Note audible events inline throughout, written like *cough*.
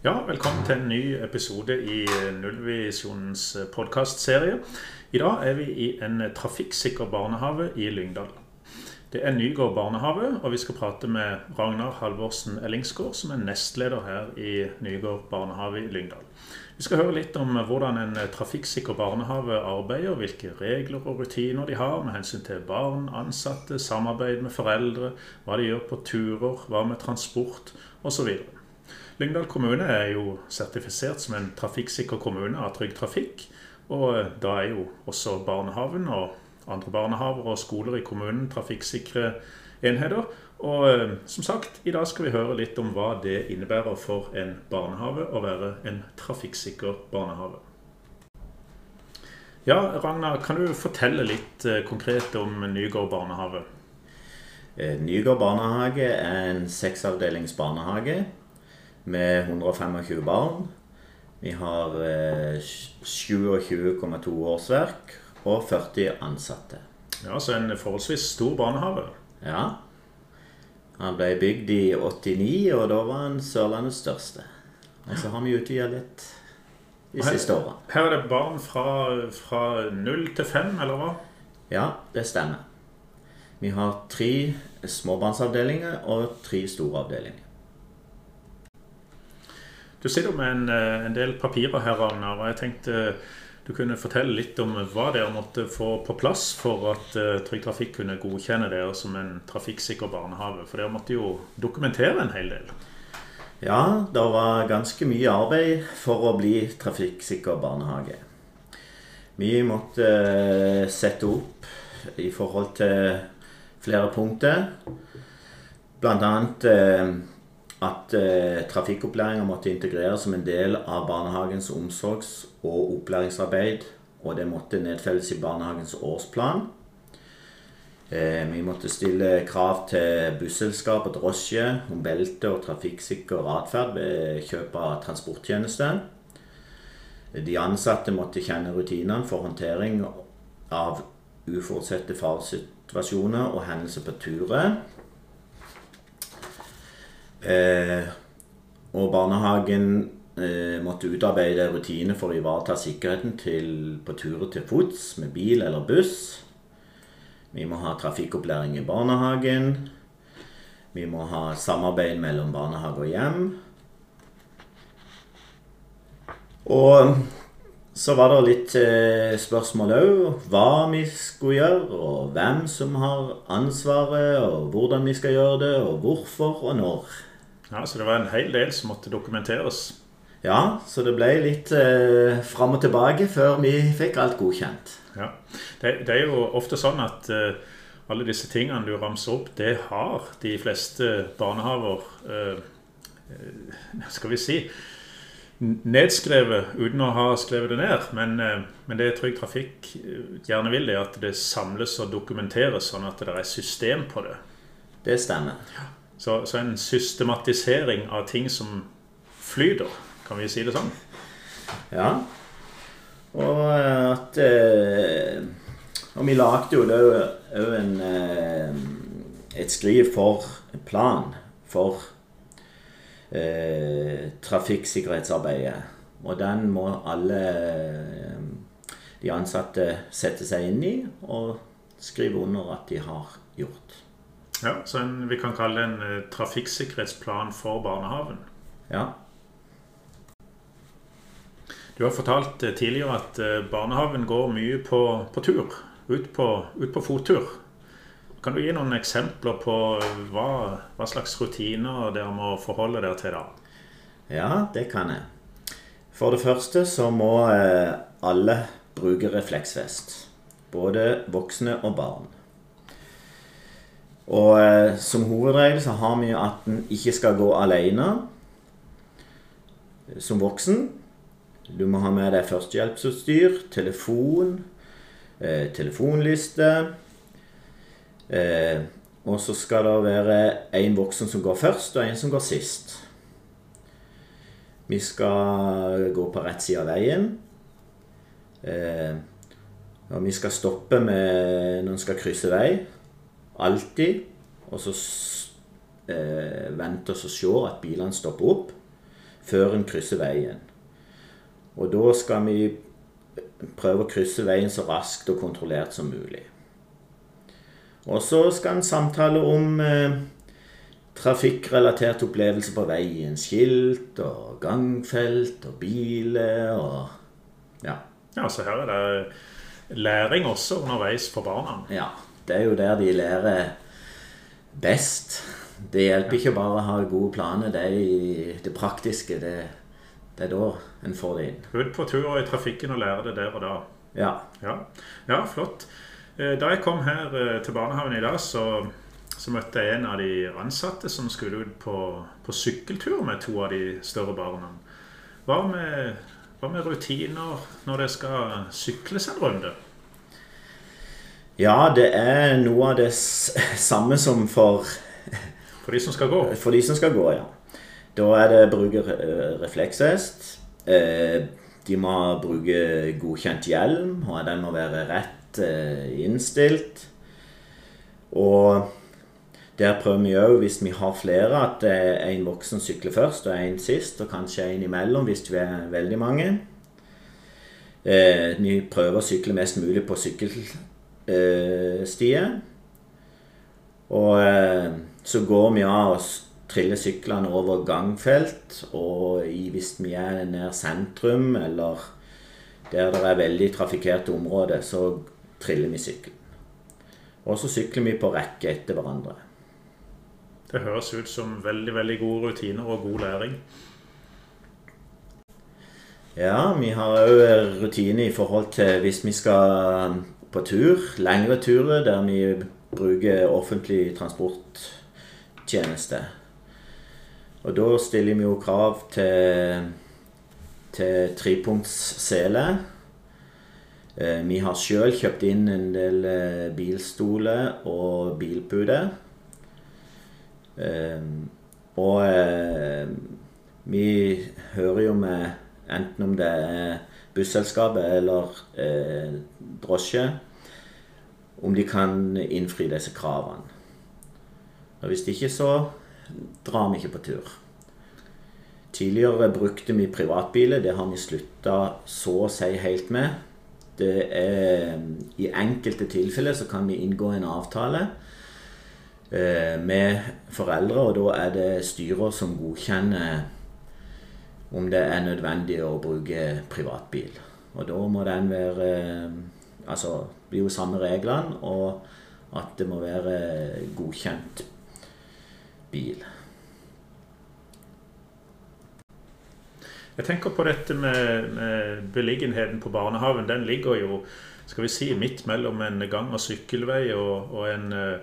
Ja, velkommen til en ny episode i Nullvisjonens podkastserie. I dag er vi i en trafikksikker barnehage i Lyngdal. Det er Nygård barnehage, og vi skal prate med Ragnar Halvorsen Ellingsgård, som er nestleder her i Nygård barnehage i Lyngdal. Vi skal høre litt om hvordan en trafikksikker barnehage arbeider, hvilke regler og rutiner de har med hensyn til barn, ansatte, samarbeid med foreldre, hva de gjør på turer, hva med transport osv. Lyngdal kommune er jo sertifisert som en trafikksikker kommune av Trygg Trafikk. Og eh, da er jo også barnehaven og andre barnehaver og skoler i kommunen trafikksikre enheter. Og eh, som sagt, i dag skal vi høre litt om hva det innebærer for en barnehage å være en trafikksikker barnehage. Ja, Ragnar, kan du fortelle litt eh, konkret om Nygård barnehage? Nygård barnehage er en seksavdelings barnehage med 125 barn. Vi har 27,2 årsverk og 40 ansatte. Ja, Så en forholdsvis stor barnehage? Ja. Han ble bygd i 89, og da var han Sørlandets største. Og så har vi utvida litt de siste åra. Her er det barn fra, fra 0 til 5, eller hva? Ja, det stemmer. Vi har tre småbarnsavdelinger og tre store avdelinger. Du sitter med en, eh, en del papirer her, Ragnar, og jeg tenkte du kunne fortelle litt om hva dere måtte få på plass for at uh, Trygg Trafikk kunne godkjenne dere som en trafikksikker barnehage. For dere måtte jo dokumentere en hel del. Ja, det var ganske mye arbeid for å bli trafikksikker barnehage. Vi måtte sette opp i forhold til flere punkter. Blant annet at eh, trafikkopplæringa måtte integreres som en del av barnehagens omsorgs- og opplæringsarbeid. Og det måtte nedfelles i barnehagens årsplan. Eh, vi måtte stille krav til busselskap og drosje om belte og trafikksikker atferd ved kjøp av transporttjenester. De ansatte måtte kjenne rutinene for håndtering av uforutsette faresituasjoner og hendelser på turer. Eh, og barnehagen eh, måtte utarbeide rutiner for å ivareta sikkerheten til, på turer til fots med bil eller buss. Vi må ha trafikkopplæring i barnehagen. Vi må ha samarbeid mellom barnehage og hjem. Og så var det litt eh, spørsmål òg. Hva vi skulle gjøre, og hvem som har ansvaret, og hvordan vi skal gjøre det, og hvorfor og når. Ja, Så det var en hel del som måtte dokumenteres? Ja, så det ble litt eh, fram og tilbake før vi fikk alt godkjent. Ja, Det, det er jo ofte sånn at eh, alle disse tingene du ramser opp, det har de fleste barnehaver eh, eh Skal vi si nedskrevet uten å ha skrevet det ned. Men, eh, men det Trygg Trafikk eh, gjerne vil, er at det samles og dokumenteres, sånn at det er system på det. Det stemmer. Ja. Så, så, en systematisering av ting som flyter, kan vi si det sånn? Ja. Og at eh, Og vi lagde jo òg en eh, et skriv for plan for eh, trafikksikkerhetsarbeidet. Og den må alle eh, de ansatte sette seg inn i og skrive under at de har gjort. Ja, Så en, vi kan kalle det en uh, trafikksikkerhetsplan for barnehagen. Ja. Du har fortalt uh, tidligere at uh, barnehagen går mye på, på tur. Ut på, ut på, fottur. Kan du gi noen eksempler på hva, hva slags rutiner dere må forholde dere til da? Ja, det kan jeg. For det første så må alle bruke refleksvest. Både voksne og barn. Og eh, som hovedregel så har vi jo at en ikke skal gå alene som voksen. Du må ha med deg førstehjelpsutstyr, telefon, eh, telefonliste. Eh, og så skal det være én voksen som går først, og en som går sist. Vi skal gå på rett side av veien. Eh, og vi skal stoppe med, når en skal krysse vei. Alltid. Og så eh, vente og se at bilene stopper opp før en krysser veien. Og da skal vi prøve å krysse veien så raskt og kontrollert som mulig. Og så skal en samtale om eh, trafikkrelatert opplevelse på veien. Skilt og gangfelt og biler og ja. Ja, så her er det læring også underveis for barna. ja. Det er jo der de lærer best. Det hjelper ikke bare å ha gode planer. Det er i det praktiske. Det, det er da en får det inn. Ut på tur og i trafikken og lære det der og da. Ja. Ja, ja flott. Eh, Da jeg kom her eh, til barnehagen i dag, så, så møtte jeg en av de ansatte som skulle ut på, på sykkeltur med to av de større barna. Hva med, hva med rutiner når det skal sykles en runde? Ja, det er noe av det *laughs* samme som for, *laughs* For de som skal gå? for de som skal gå, ja. Da er det bruke eh, refleksvest. Eh, De må bruke godkjent hjelm, og den må være rett eh, innstilt. Og der prøver vi òg, hvis vi har flere, at en voksen sykler først og en sist, og kanskje en imellom hvis vi er veldig mange. Vi prøver å sykle mest mulig på sykkelstier. Og eh, så går vi av og triller syklene over gangfelt, og hvis vi er nær sentrum, eller der det er veldig trafikkerte områder, så triller vi sykkelen. Og så sykler vi på rekke etter hverandre. Det høres ut som veldig veldig gode rutiner og god læring. Ja, vi har òg rutine i forhold til hvis vi skal på tur, lengre turer der vi bruker offentlig transporttjeneste. Og da stiller vi jo krav til, til trepunktssele. Eh, Vi har sjøl kjøpt inn en del eh, bilstoler og bilputer. Eh, Og vi hører jo med enten om det er busselskapet eller eh, drosje, om de kan innfri disse kravene. Og hvis ikke, så drar vi ikke på tur. Tidligere brukte vi privatbiler. Det har vi slutta så å si helt med. Det er, I enkelte tilfeller så kan vi inngå en avtale eh, med foreldre, og da er det styrer som godkjenner om det er nødvendig å bruke privatbil. Og da må den være Altså det blir jo samme reglene, og at det må være godkjent bil. Jeg tenker på dette med, med beliggenheten på barnehagen. Den ligger jo skal vi si, midt mellom en gang- og sykkelvei og, og en, eh,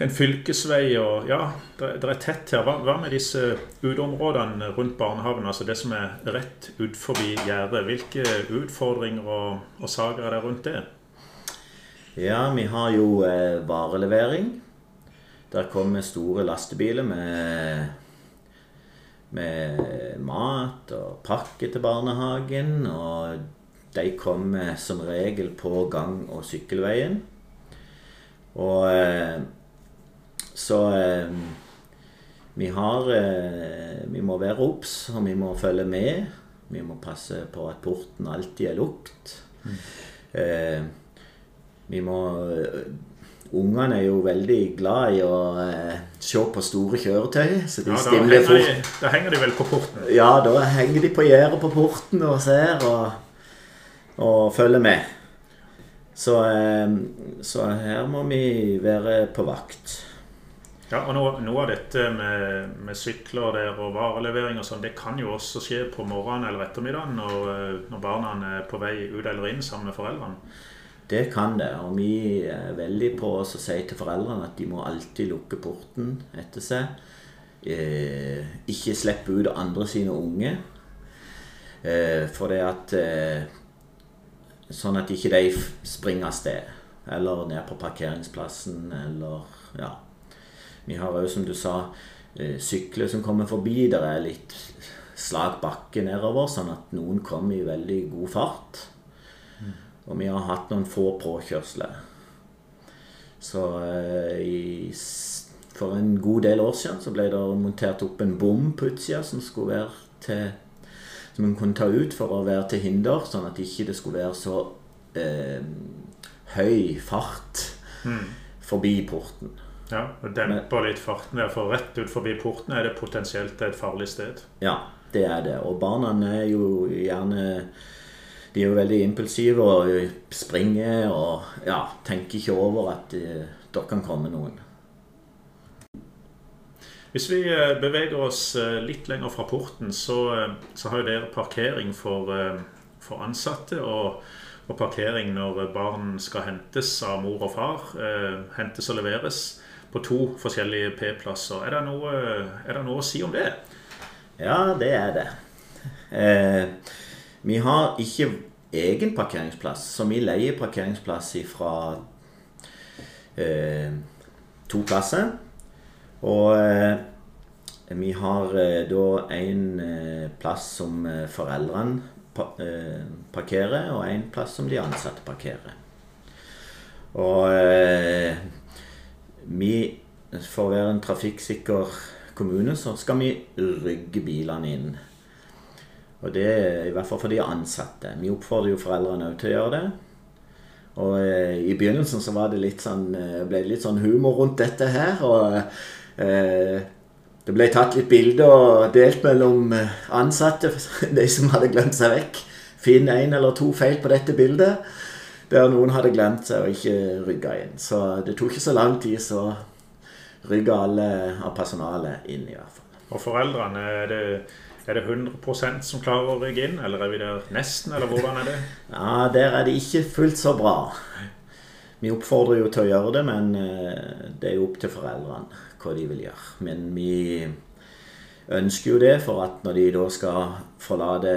en fylkesvei. og ja, det, er tett her. Hva, hva med disse uteområdene rundt barnehagen? Altså det som er rett utenfor gjerdet. Hvilke utfordringer og, og saker er det rundt det? Ja, vi har jo eh, varelevering. Der kommer store lastebiler med, med mat og pakke til barnehagen. Og de kommer som regel på gang- og sykkelveien. Og eh, så eh, vi har eh, Vi må være obs, og vi må følge med. Vi må passe på at porten alltid er lukket. Eh, vi må Ungene er jo veldig glad i å eh, se på store kjøretøy, så de Ja, da, henger fort. de, da henger de vel på porten. Ja, da henger de på gjerdet på porten og ser og, og følger med. Så, eh, så her må vi være på vakt. Ja, og noe, noe av dette med, med sykler der og varelevering og sånn, det kan jo også skje på morgenen eller ettermiddagen når, eh, når barna er på vei ut eller inn sammen med foreldrene. Det kan det, og vi er veldig på oss å si til foreldrene at de må alltid lukke porten etter seg. Eh, ikke slippe ut andre sine unge. Eh, for det at eh, Sånn at ikke de springer av sted. Eller ned på parkeringsplassen, eller Ja. Vi har òg, som du sa, eh, sykler som kommer forbi. Der er litt slak bakke nedover, sånn at noen kommer i veldig god fart. Og vi har hatt noen få påkjørsler. Så eh, i, for en god del år siden så ble det montert opp en bom på utsida som skulle være til, som en kunne ta ut for å være til hinder, sånn at ikke det skulle være så eh, høy fart forbi porten. Ja, og demper litt farten der, for rett ut forbi porten er det potensielt et farlig sted. Ja, det er det. Og barna er jo gjerne De er jo veldig impulsive og springer og ja, tenker ikke over at eh, det kan komme noen. Hvis vi eh, beveger oss eh, litt lenger fra porten, så, så har jo dere parkering for, for ansatte. Og, og parkering når barn skal hentes av mor og far. Eh, hentes og leveres på to forskjellige P-plasser. Er, er det noe å si om det? Ja, det er det. Eh, vi har ikke egen parkeringsplass, så vi leier parkeringsplass fra eh, to plasser. Og eh, vi har eh, da en eh, plass som eh, foreldrene pa parkerer, og en plass som de ansatte parkerer. Og vi, for å være en trafikksikker kommune, så skal vi rygge bilene inn. Og det er i hvert fall for de ansatte. Vi oppfordrer jo foreldrene òg til å gjøre det. Og eh, i begynnelsen så var det litt sånn, eh, ble det litt sånn humor rundt dette her. Og eh, det ble tatt litt bilder og delt mellom eh, ansatte, *laughs* de som hadde glemt seg vekk. Finn en eller to feil på dette bildet. Der noen hadde glemt seg og ikke rygga inn. Så det tok ikke så lang tid, så rygga alle av personalet inn, i hvert fall. Og foreldrene, er det, er det 100% som klarer å rygge inn? Eller er vi der nesten, eller hvordan er det? *laughs* Ja, der er det ikke fullt så bra. Vi oppfordrer jo til å gjøre det, men eh, det er jo opp til foreldrene hva de vil gjøre. Men vi ønsker jo det, for at når de da skal forlate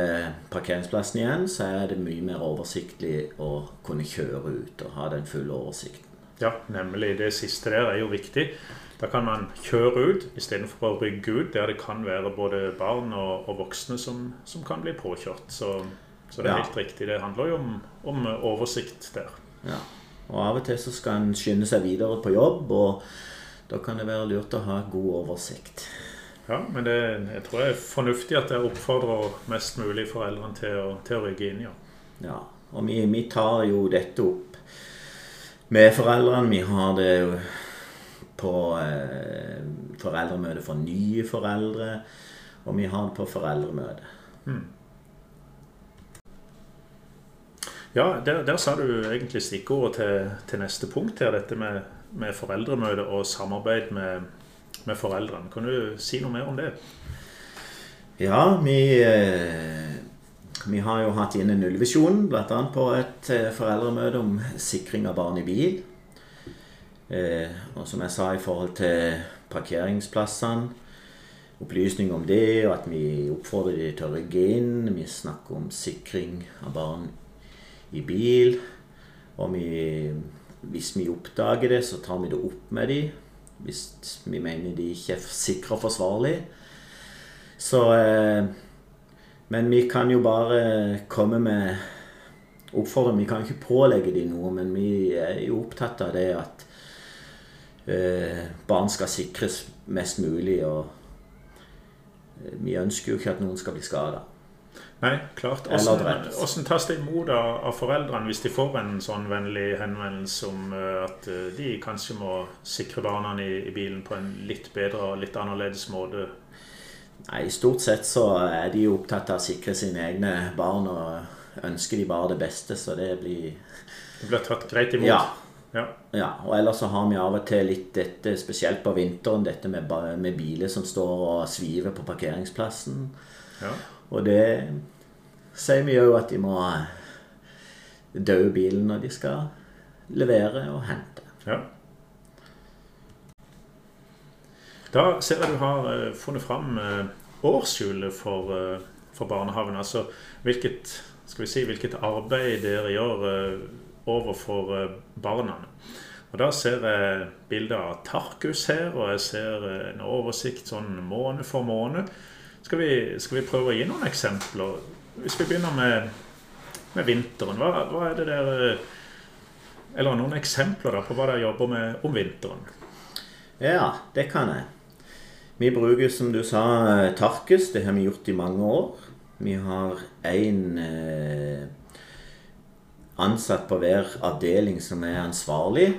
parkeringsplassen igjen, så er det mye mer oversiktlig å kunne kjøre ut og ha den fulle oversikten. Ja, nemlig. Det siste der er jo viktig. Da kan man kjøre ut istedenfor å rygge ut der det kan være både barn og, og voksne som, som kan bli påkjørt. Så, så det er Ja. helt riktig. Det handler jo om, om oversikt der. Ja. Og av og til så skal en skynde seg videre på jobb, og da kan det være lurt å ha god oversikt. Ja, men det, jeg tror det er fornuftig at jeg oppfordrer mest mulig foreldrene til å, til å rygge inn, ja. Ja, og vi, vi tar jo dette opp med foreldrene. Vi har det jo på eh, foreldremøte for nye foreldre, og vi har det på foreldremøte. Ja, der, der sa du egentlig stikkordet til, til neste punkt her, dette med, med foreldremøte og samarbeid med, med foreldrene. Kan du si noe mer om det? Ja, vi, eh, vi har jo hatt inne nullvisjonen, bl.a. på et eh, foreldremøte om sikring av barn i bil. Eh, og som jeg sa i forhold til parkeringsplassene, opplysning om det, og at vi oppfordrer de til å rygge inn. Vi snakker om sikring av barn i bil. Og vi, hvis vi oppdager det, så tar vi det opp med de. Hvis vi mener de ikke er sikre og forsvarlige. Så eh, Men vi kan jo bare komme med oppfordring. Vi kan ikke pålegge de noe, men vi er jo opptatt av det at eh, barn skal sikres mest mulig. Og eh, vi ønsker jo ikke at noen skal bli skada. Nei, klart. Hvordan, tas det imot av, av foreldrene hvis de får en sånn vennlig henvendelse om eh, at eh, de kanskje må sikre barna i, i bilen på en litt bedre og litt annerledes måte? Nei, Stort sett så er de jo opptatt av å sikre sine egne barn og ønsker de bare det beste, så det blir Det blir tatt greit imot? Ja. Ja. Ja, og ellers så har vi av og til litt dette, spesielt på vinteren, dette med, med biler som står og sviver på parkeringsplassen. ja. Og det sier vi jo at de må dø bilen når de skal levere og hente. Ja. Da ser jeg du har eh, funnet fram årshjulet for, eh, for barnehagen. Altså hvilket, skal vi si, hvilket arbeid dere gjør eh, overfor eh, barna. Og Da ser jeg bilder av Tarkus her, og jeg ser eh, en oversikt sånn måned for måned. Skal vi, skal vi prøve å gi noen eksempler? Hvis vi begynner med, med vinteren. Hva, hva er det der Eller noen eksempler på hva dere jobber med om vinteren? Ja, det kan jeg. Vi bruker, som du sa, Tarkus. Det har vi gjort i mange år. Vi har én eh, ansatt på hver avdeling som er ansvarlig.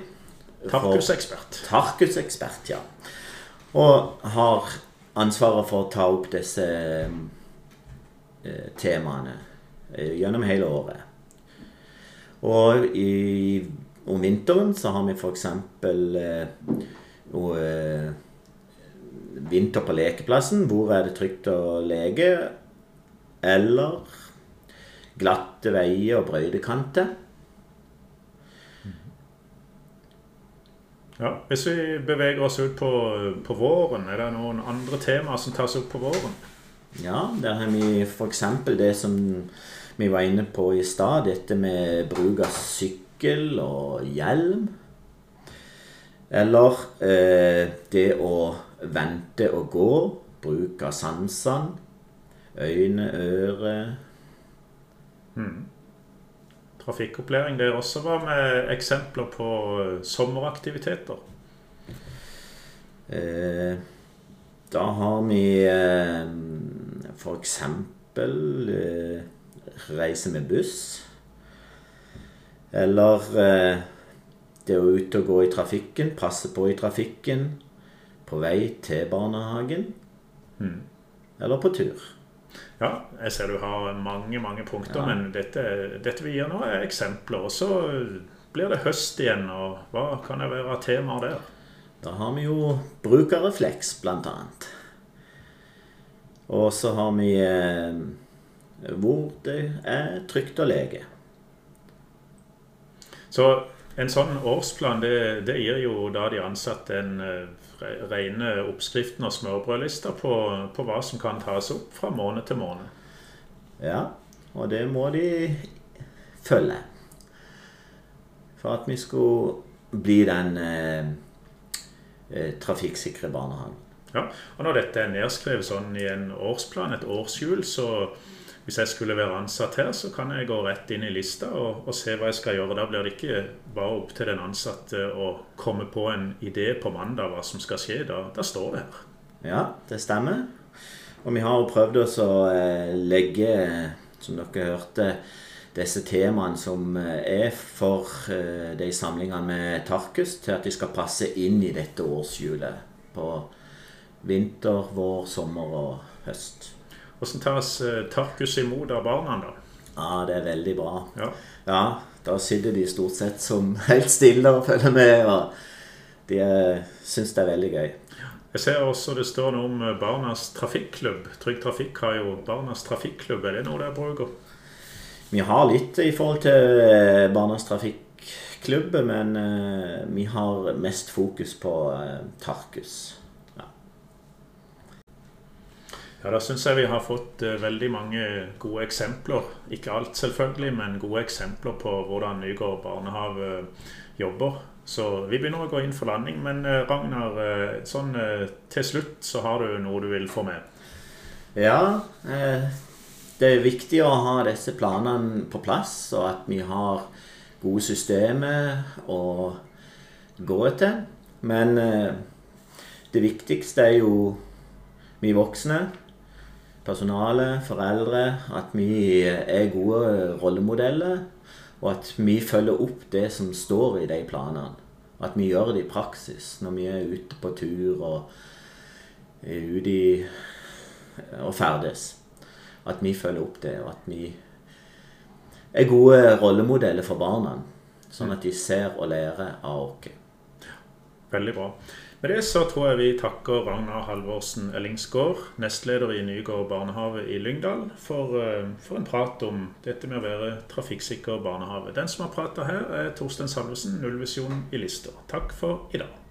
Tarkusekspert. Tarkusekspert, ja. Og har ansvaret for å ta opp disse eh, temaene eh, gjennom hele året. Og i, om vinteren så har vi f.eks. Eh, eh, vinter på lekeplassen. Hvor er det trygt å leke? Eller glatte veier og brøytekanter. Ja, Hvis vi beveger oss ut på, på, våren, er det noen andre temaer som tas opp på våren? Ja, der har vi f.eks. det som vi var inne på i stad. Dette med bruk av sykkel og hjelm. Eller eh, det å vente og gå. Bruk av sansene. Øyne, øre. Hmm trafikkopplæring der også. Hva med eksempler på eh, sommeraktiviteter? Eh, da har vi eh, f.eks. Eh, reise med buss. Eller eh, det å ut og gå i trafikken, passe på i trafikken. På vei til barnehagen. Mm. Eller på tur. Ja, jeg ser du har mange mange punkter, ja. men dette, dette, vi gir nå, er eksempler. Og så blir det høst igjen, og hva kan det være temaer der? Da har vi jo brukerrefleks, blant annet. Og så har vi eh, hvor det er trygt å leke. Så en sånn årsplan det, det gir jo da de ansatte en eh, rene oppskriften og smørbrødlister på, på, hva som kan tas opp fra måned til måned. Ja, og det må de følge. For at vi skulle bli den eh, eh, trafikksikre barnehagen. Ja, og Når dette er nedskrevet sånn i en årsplan, et årshjul, så hvis jeg skulle være ansatt her, så kan jeg gå rett inn i lista og, og, se hva jeg skal gjøre. Da blir det ikke bare opp til den ansatte å komme på en idé på mandag hva som skal skje. Da, da står det her. Ja, det stemmer. Og vi har jo prøvd oss å eh, legge, som dere hørte, disse temaene som eh, er for eh, de samlingene med Tarkus, til at de skal passe inn i dette årshjulet på vinter, vår, sommer og høst. Hvordan tas eh, Tarkus imot av barna, da? Ja, det er veldig bra. Ja. ja. Da sitter de stort sett som *laughs* helt stille og følger med. og De syns det er veldig gøy. Jeg ser også det står noe om eh, Barnas Trafikklubb. Trygg Trafikk har jo Barnas Trafikklubb. Er det noe dere bruker? Vi har litt i forhold til eh, Barnas Trafikklubb, men vi har mest fokus på Tarkus. Ja, Da syns jeg vi har fått uh, veldig mange gode eksempler. Ikke alt, selvfølgelig, men gode eksempler på hvordan Nygård barnehage jobber. Så vi begynner å gå inn for landing. Men uh, Ragnar, sånn til slutt så har du noe du vil få med? Ja. det er viktig å ha disse planene på plass, og at vi har gode systemer å gå etter. Men det viktigste er jo vi voksne personale, foreldre, at vi er gode rollemodeller. Og at vi følger opp det som står i de planene. At vi gjør det i praksis når vi er ute på tur og ute i, og ferdes. At vi følger opp det, og at vi er gode rollemodeller for barna. Sånn at de ser og lærer av oss. Veldig bra. Med det så tror jeg vi takker Ragnar Halvorsen Ellingsgård, nestleder i Nygård barnehage i Lyngdal, for, eh, for, en prat om dette med å være trafikksikker barnehage. Den som har prata her, er Torstein Salvesen, Nullvisjon i Lister. Takk for i dag.